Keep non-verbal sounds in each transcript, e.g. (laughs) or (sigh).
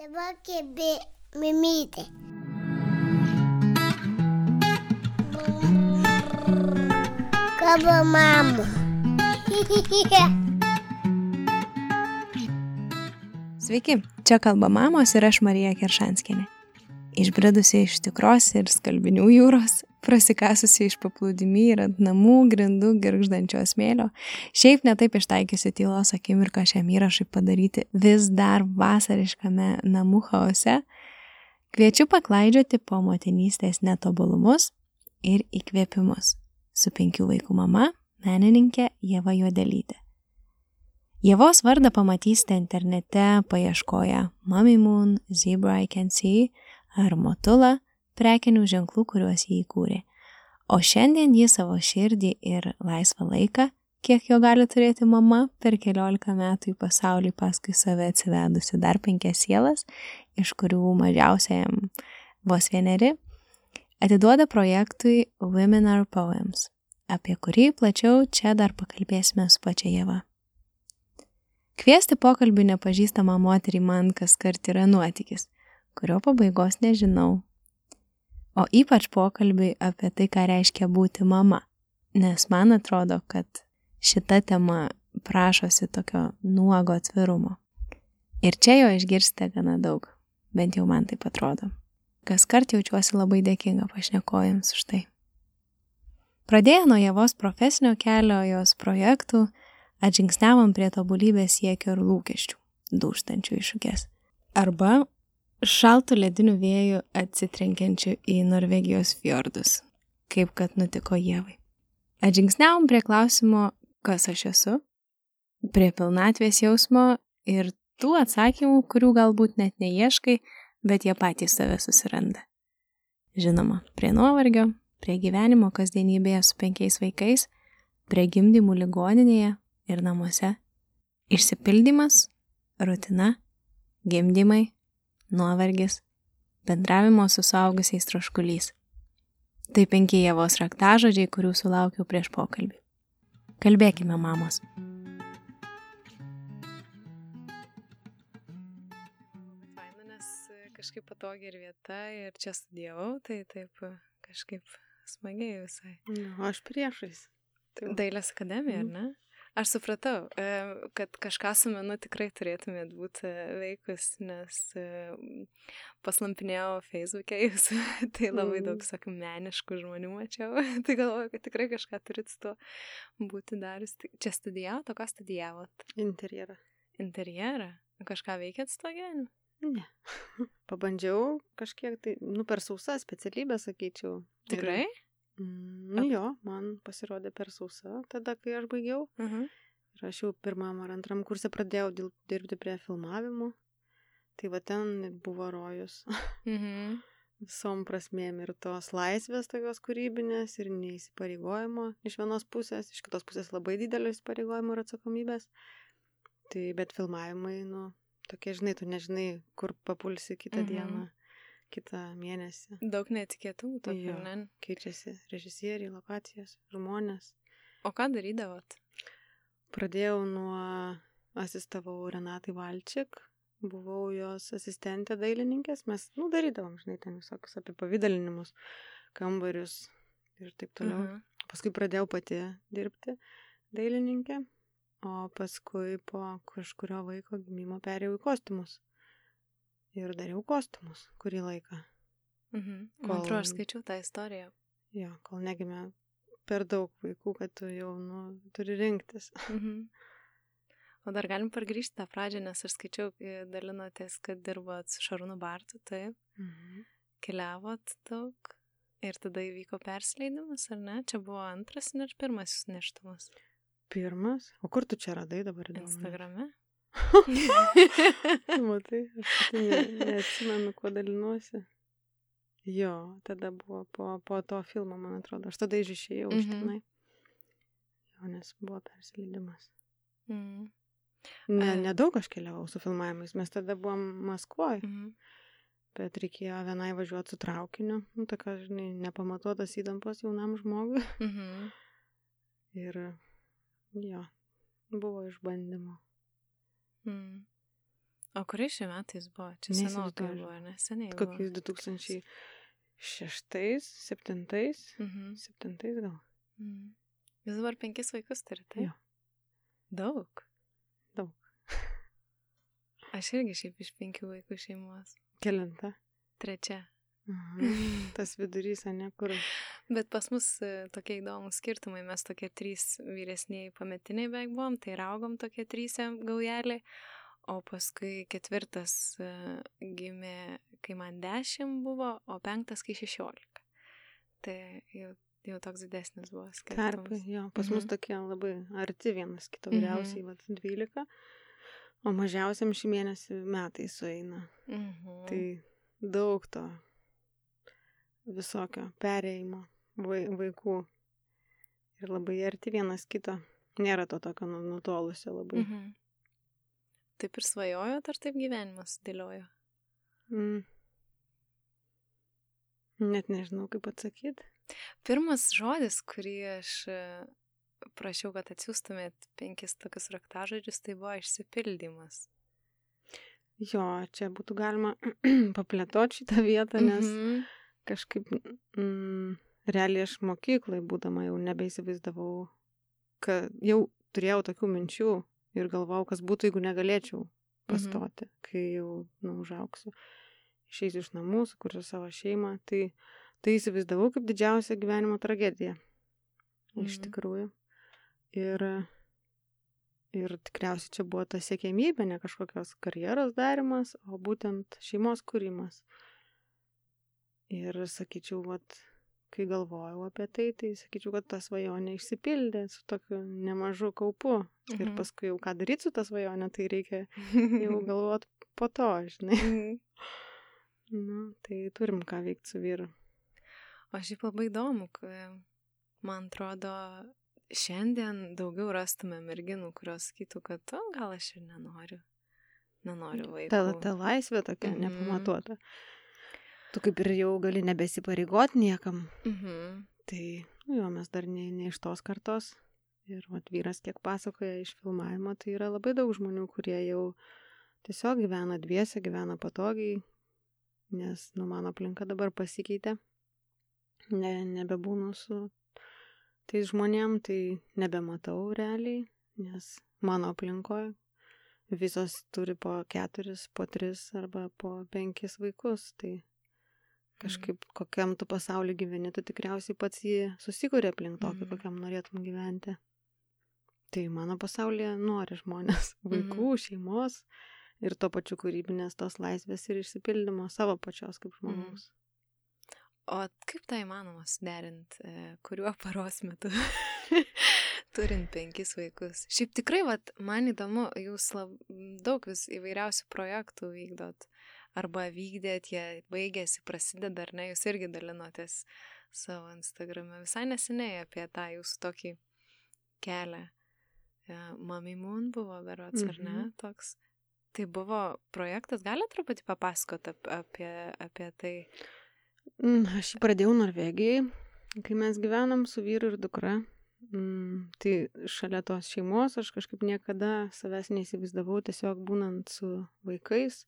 Dabar kėbi mimytė. Kaba mama. (laughs) Sveiki, čia kalba mamos ir aš Marija Keršanskinė. Išbridusi iš tikros ir skalbinių jūros, prasikasusi iš paplūdimį ir ant namų grindų girždančio smėlio, šiaip netaip ištaikiusi tylos akimirką šiam įrašui padaryti vis dar vasariškame namų chaose, kviečiu paklaidžioti po motinystės netobulumus ir įkvėpimus. Su penkių vaikų mama, menininkė Jeva Juodelytė. Jėvos vardą pamatysite internete paieškoję Mummy Moon, Zebra I Can See ar Motula prekinių ženklų, kuriuos jį įkūrė. O šiandien jį savo širdį ir laisvą laiką, kiek jo gali turėti mama, per keliolika metų į pasaulį paskui save atsivedusi dar penkias sielas, iš kurių mažiausiajam vos vieneri, atiduoda projektui Women Are Poems, apie kurį plačiau čia dar pakalbėsime su pačia Jėva. Kviesti pokalbį nepažįstamą moterį man kas kart yra nuotykis, kurio pabaigos nežinau. O ypač pokalbį apie tai, ką reiškia būti mama, nes man atrodo, kad šita tema prašosi tokio nuogo atvirumo. Ir čia jo išgirsite gana daug, bent jau man taip atrodo. Kas kart jaučiuosi labai dėkinga pašnekojams už tai. Pradėję nuo Jėvos profesinio kelio, jos projektų, atžingsnevom prie tobulybės siekio ir lūkesčių, dūštančių iššūkės. Arba šaltų ledinių vėjų atsitrenkiančių į Norvegijos fjordus, kaip kad nutiko Jėvai. Atžingsnevom prie klausimo, kas aš esu, prie pilnatvės jausmo ir tų atsakymų, kurių galbūt net neieškai, bet jie patys save susiranda. Žinoma, prie nuovargio, prie gyvenimo kasdienybėje su penkiais vaikais, prie gimdymų ligoninėje ir namuose. Išsipildymas, rutina, gimdymai, nuovargis, bendravimo su suaugusiais troškulys. Tai penki jėvos raktažodžiai, kurių sulaukiau prieš pokalbį. Kalbėkime, mamos. Kažkaip patogi ir vieta ir čia studijavau, tai taip kažkaip smagiai visai. Nu, aš priešais. Tai Dailės akademija, ar ne? Aš supratau, kad kažką su menu tikrai turėtumėt būti veikus, nes paslampinėjau Facebook'e jūs, (laughs) tai labai daug, sakom, meniškų žmonių mačiau, (laughs) tai galvoju, kad tikrai kažką turit su to būti darius. Čia studijavot, o ką studijavot? Interjerą. Interjerą? Kažką veikėt su to gyvenimu? Ne. (laughs) Pabandžiau kažkiek, tai, nu, per sausą specialybę, sakyčiau. Tikrai? Ir, nu jo, man pasirodė per sausą tada, kai aš baigiau. Uh -huh. Ir aš jau pirmam ar antram kursė pradėjau dirbti prie filmavimų. Tai va ten buvo rojus. Uh (laughs) -huh. Visom prasmėm ir tos laisvės tokios kūrybinės ir neįsipareigojimo iš vienos pusės, iš kitos pusės labai didelio įsipareigojimo ir atsakomybės. Tai bet filmavimai, nu, tokie, žinai, tu nežinai, kur papulsi kitą mhm. dieną, kitą mėnesį. Daug netikėtumų tokių, ne? Keičiasi režisieriai, lokacijos, žmonės. O ką darydavot? Pradėjau nuo, asistavau Renatai Valčik, buvau jos asistentė dailininkės, mes, nu, darydavom, žinai, ten visokius apipavydalinimus, kambarius ir taip toliau. Mhm. Paskui pradėjau pati dirbti dailininkė, o paskui po kažkurio vaiko gimimo perėjau į kostiumus. Ir dariau kostiumus kurį laiką. Mhm. Man atrodo, aš skaičiau tą istoriją. Jo, kol negimė per daug vaikų, kad tu jau, nu, turi rinktis. Mhm. (laughs) O dar galim pargrįžti tą pradžią, nes aš skaičiau, dalinotės, kad dirbot su Šarūnu Bartu, taip. Mhm. Keliavot daug. Ir tada įvyko persileidimas, ar ne? Čia buvo antras ir pirmasis neštumas. Pirmas? O kur tu čia radai dabar? Įdomu? Instagrame. Matai, aš tai ne, neatsimenu, kuo dalinuosi. Jo, tada buvo po, po to filmo, man atrodo. Aš tada išėjau iš Mhm. tenai. Jo, nes buvo persileidimas. Mm. Ne, nedaug aš keliavau su filmavimais. Mes tada buvom Maskvoje, Mhm. bet reikėjo vienai važiuoti su traukiniu. Nu, tokia, žinai, nepamatuotas įtampos jaunam žmogui. Mhm. Ir jo, buvo išbandymo. Mm. O kuriais šiais metais buvo? Čia senokai buvo, neseniai. buvo. Kokiais 2006, 7, Mhm. 7 gal. Mhm. Jūs dabar penkis vaikus turite? Jo. Daug. Daug. (laughs) Aš irgi šiaip iš penkių vaikų šeimos. Kelinta. Trečia. Mhm. Tas vidurys, ne, kur. Bet pas mus e, tokie įdomus skirtumai. Mes tokie trys vyresniai pametiniai beveik buvom, tai augom tokie trysė gaujelį. O paskui ketvirtas e, gimė, kai man dešimt buvo, o penktas, kai šešiolika. Tai jau, jau toks didesnis buvo Tarpai, skirtumas. jo, pas mus Mhm. tokie labai arti vienas kito, Mhm. vyriausiai, vat, 12, o mažiausiam šį mėnesį metai sueina. Mhm. Tai daug to visokio perėjimo vaikų ir labai arti vienas kito. Nėra to tokio nu- nutolusio labai. Mhm. Taip ir svajojot, ar taip gyvenimas dėliojo? Mm. Net nežinau, kaip atsakyti. Pirmas žodis, kurį aš e, prašiau, kad atsiųstumėt penkis tokius raktažodžius, tai buvo išsipildymas. Jo, čia būtų galima (clears throat) paplėtoti šitą vietą, nes Mhm. kažkaip mm, realiai aš mokyklai būdama jau nebeįsivaizdavau, kad jau turėjau tokių minčių ir galvojau, kas būtų, jeigu negalėčiau pastoti, mhm. kai jau nu, užauksiu. Išeisiu iš namų, sukursiu savo šeimą. Tai, tai įsivaizdavau kaip didžiausią gyvenimo tragediją. Mhm. Iš tikrųjų. Ir, ir tikriausiai čia buvo ta siekėmybė, ne kažkokios karjeros darimas, o būtent šeimos kūrimas. Ir sakyčiau, vat, kai galvojau apie tai, tai sakyčiau, kad ta svajonė išsipildė su tokiu nemažu kaupu. Mhm. Ir paskui jau ką daryti su ta svajonė, tai reikia jau (laughs) galvot po to, žinai. Mhm. Nu, tai turim ką veikti su vyru. O šiaip labai įdomu, man atrodo, šiandien daugiau rastume merginų, kurios sakytų, kad o, gal aš ir nenoriu. Nenoriu vaikų. Ta, ta laisvė tokia Mhm. nepamatuota. Tu kaip ir jau gali nebesipareigot niekam. Mhm. Tai, nu jo, mes dar ne, ne iš tos kartos. Ir vat, vyras, kiek pasakoja iš filmavimo, tai yra labai daug žmonių, kurie jau tiesiog gyvena dviese, gyvena patogiai, nes, nu, mano aplinka dabar pasikeitė. Ne, nebebūnu su tais žmonėm, tai nebematau realiai, nes mano aplinkoje visos turi po keturis, po tris arba po penkis vaikus. Tai kažkaip kokiam tu pasaulį gyveni, tu tikriausiai pats jį susikūrė aplink tokį, Mhm. kokiam norėtum gyventi. Tai mano pasaulyje nori žmonės, (laughs) vaikų, šeimos ir to pačiu kūrybinės tos laisvės ir išsipildymo savo pačios kaip žmogaus. O kaip tai įmanoma suderinti, e, kuriuo (laughs) paros metu, turint penkis vaikus? Šiaip tikrai, vat, man įdomu, jūs lab, daug vis įvairiausių projektų vykdot, arba vykdėt, jie baigėsi, prasideda, ar ne, jūs irgi dalinotės savo Instagrame visai neseniai apie tą jūsų tokį kelią. Mami Moon buvo berots, ar ne, Mhm. toks. Tai buvo projektas, galite truputį papasakoti ap- apie, apie tai? Mm, Aš jį pradėjau Norvegijai, kai mes gyvenom su vyru ir dukra. Mm, tai šalia tos šeimos aš kažkaip niekada savęs neįsivaizdavau tiesiog būnant su vaikais.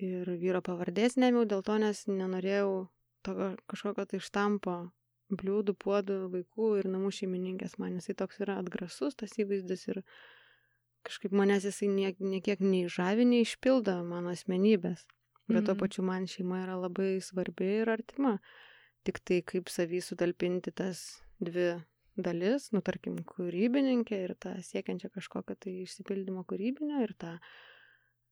Ir vyro pavardės nemiau dėl to, nes nenorėjau tokio kažkokio tai štampo bliūdų, puodų, vaikų ir namų šeimininkės. Man jisai toks yra atgrasus, tas įvaizdis ir kažkaip manęs jisai niek, niekiek nei žavi, nei išpildo mano asmenybės. Bet tuo Mhm. pačiu man šeima yra labai svarbi ir artima. Tik tai kaip savį sutalpinti tas dvi dalis, nu tarkim, kūrybininkė ir tą siekiančią kažkokio tai išsipildymo kūrybinio ir tą uh,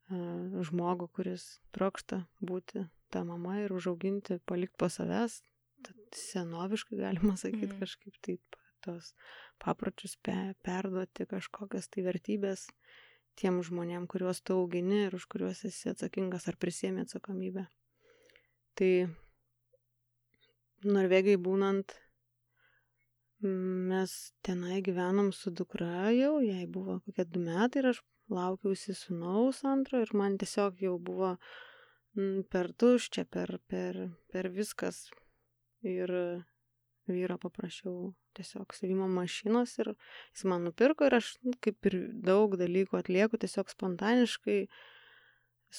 žmogų, kuris trokšta būti ta mama ir užauginti, palikti po savęs, tad senoviškai galima sakyti mm. kažkaip taip tos papročius pe, perduoti kažkokias tai vertybės tiem žmonėm, kuriuos tu augini ir už kuriuos esi atsakingas ar prisėmė atsakomybę. Tai Norvegai būnant, mes tenai gyvenom su dukra jau, jai buvo kokie du metai ir aš laukiausi sunaus antro ir man tiesiog jau buvo per tuščia, per, per, per viskas. Ir vyro paprašiau tiesiog savimo mašinos ir jis man nupirko ir aš nu, kaip ir daug dalykų atlieku tiesiog spontaniškai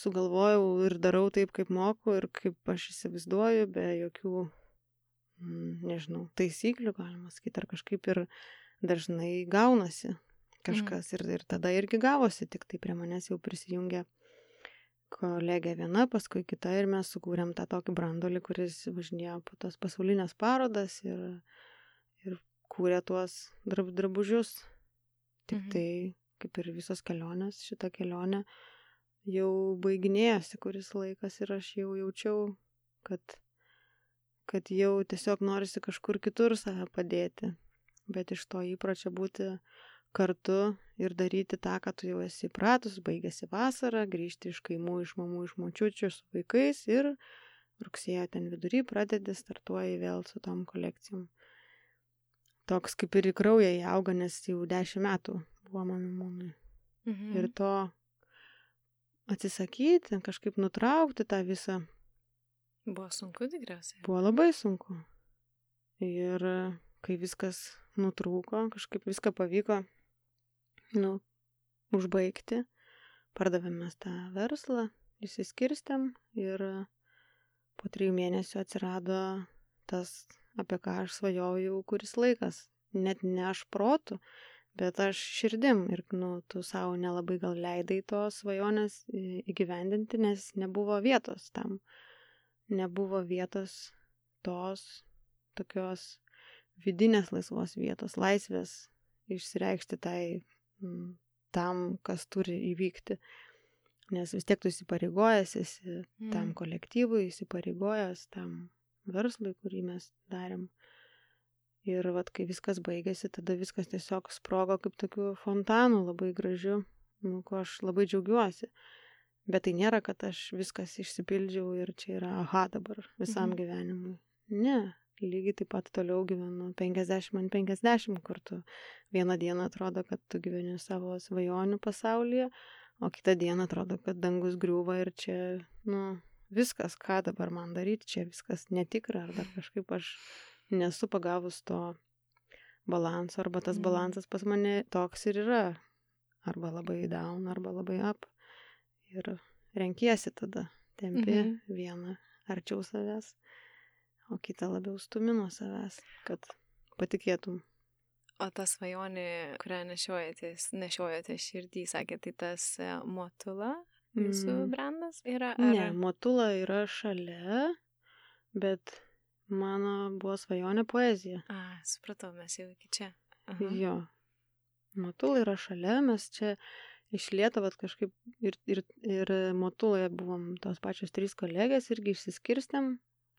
sugalvojau ir darau taip, kaip moku ir kaip aš įsivaizduoju, be jokių, nežinau, taisyklių, galima sakyti, ar kažkaip ir dažnai gaunasi kažkas. Ir, ir tada irgi gavosi, tik tai prie manęs jau prisijungė kolegė viena, paskui kita ir mes sukūrėm tą tokį brandolį, kuris važinėjo po tas pasaulinės parodas ir, ir kūrė tuos drab, drabužius. Tik Mhm. tai, kaip ir visos kelionės, šita kelionė jau baiginėjasi kuris laikas ir aš jau jaučiau, kad, kad jau tiesiog norisi kažkur kitur save padėti. Bet iš to įpročio būti kartu ir daryti tą, ką tu jau esi įpratus, baigėsi vasara, grįžti iš kaimų, iš mamų, iš močiučių su vaikais ir rugsėjo ten vidury pradedi, startuoji vėl su tom kolekcijom. Toks kaip ir į kraują įauga, nes jau dešimt metų buvo mamimūnui. Mhm. Ir to atsisakyti, kažkaip nutraukti tą visą Buvo sunku tikriausiai. buvo labai sunku. Ir kai viskas nutrūko, kažkaip viską pavyko, nu, užbaigti, pardavėm mes tą verslą, įsiskirstėm ir po trijų mėnesių atsirado tas, apie ką aš svajojau jau kuris laikas. Net ne aš protų, bet aš širdim ir, nu, tu savo nelabai gal leidai tos svajonės įgyvendinti, nes nebuvo vietos tam. Nebuvo vietos tos tokios vidinės laisvos vietos, laisvės išsireikšti tai tam, kas turi įvykti. Nes vis tiek tu įsipareigojęs esi tam Mm. kolektyvui, įsipareigojęs tam verslui, kurį mes darėm. Ir vat, kai viskas baigėsi, tada viskas tiesiog sprogo kaip tokiu fontanu, labai gražiu, nu, ko aš labai džiaugiuosi. Bet tai nėra, kad aš viskas išsipildžiau ir čia yra aha dabar visam Mhm. gyvenimui. Ne, lygiai taip pat toliau gyvenu 50 ant 50, kur tu vieną dieną atrodo, kad tu gyveni savo svajonių pasaulyje, o kitą dieną atrodo, kad dangus griūva ir čia, nu, viskas, ką dabar man daryti, čia viskas netikra, ar dar kažkaip aš nesu pagavus to balanso, arba tas Mm. balansas pas mane toks ir yra. Arba labai down, arba labai up. Ir renkiesi tada, tempi Mhm. vieną arčiau savęs, o kitą labiau stumi nuo savęs, kad patikėtum. O ta svajonė, kurią nešiojatės, nešiojate širdį, sakė, tai tas e, motula, jūsų Mm. brandas yra? Ar... Ne, motula yra šalia, bet mano buvo svajonė poezija. A, supratau, mes jau iki čia. Aha. Jo. Motula yra šalia, mes čia iš Lietuvos kažkaip ir, ir, ir Motuloje buvom tos pačios trys kolegės irgi išsiskirstėm,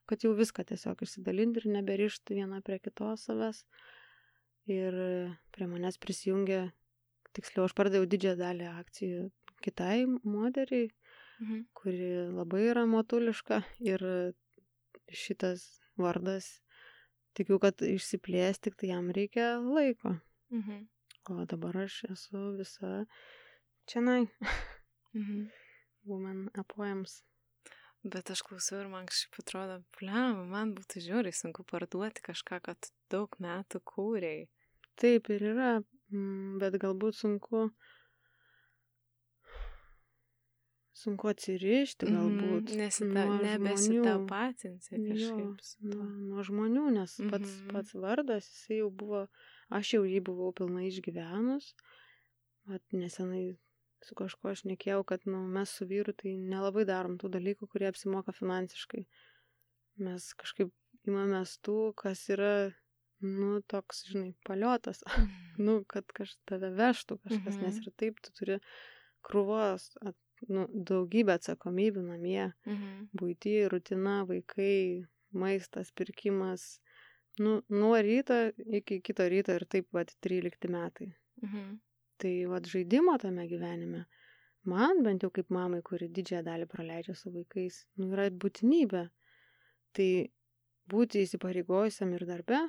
kad jau viską tiesiog išsidalinti ir neberišti vieną prie kitos savęs. Ir prie manęs prisijungė, tiksliau, aš pardavau didžiąją dalį akcijų kitai moderiai, Mhm. kuri labai yra motuliška ir šitas vardas, tikiu, kad išsiplės, tik tai jam reikia laiko. Mhm. O dabar aš esu visa čianai, Mhm. woman apoems. Bet aš klausau ir man kažkaip atrodo, blem, man būtų žiūri sunku parduoti kažką, kad daug metų kūrėjai. Taip ir yra, mm, bet galbūt sunku, sunku atsirišti, galbūt. Nesita, nuo nebesitapatinsi Jo, kažkaip su nuo, nuo žmonių, nes pats, Mhm. pats vardas, jisai jau buvo, aš jau jį buvau pilnai išgyvenus. Vat nesenai su kažkuo aš nekėjau, kad nu, mes su vyru tai nelabai darom tų dalykų, kurie apsimoka finansiškai. Mes kažkaip imamės tų, kas yra, nu, toks, žinai, paliotas. (laughs) nu, kad kažkas tave vežtų kažkas, Mhm. nes ir taip tu turi krūvos, at, nu, daugybę atsakomybių namie Mhm. būti, rutina, vaikai, maistas, pirkimas. Nu, nuo ryto iki kito ryto ir taip, va, 13 metai. Mhm. Tai, va, žaidimo tame gyvenime, man bent jau kaip mamai, kuri didžiąją dalį praleidžia su vaikais, nu, yra būtinybė. Tai būti įsipareigojusiam ir darbe,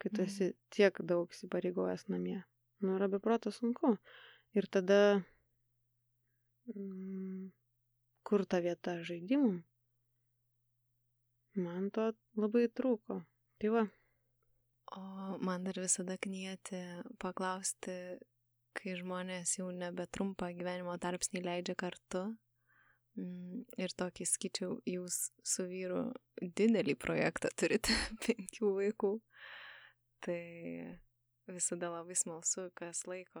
kai tu Mhm. esi tiek daug įsipareigojęs namie, nu, yra beproto sunku. Ir tada, mm, kur ta vieta žaidimam? Man to labai trūko. Tai va, O man dar visada knieti paklausti, kai žmonės jau nebe trumpą gyvenimo tarpsnį leidžia kartu, Mm, ir tokį skaičiau, jūs su vyru didelį projektą turite, (laughs) penkių vaikų. Tai visada labai smalsu, kas laiko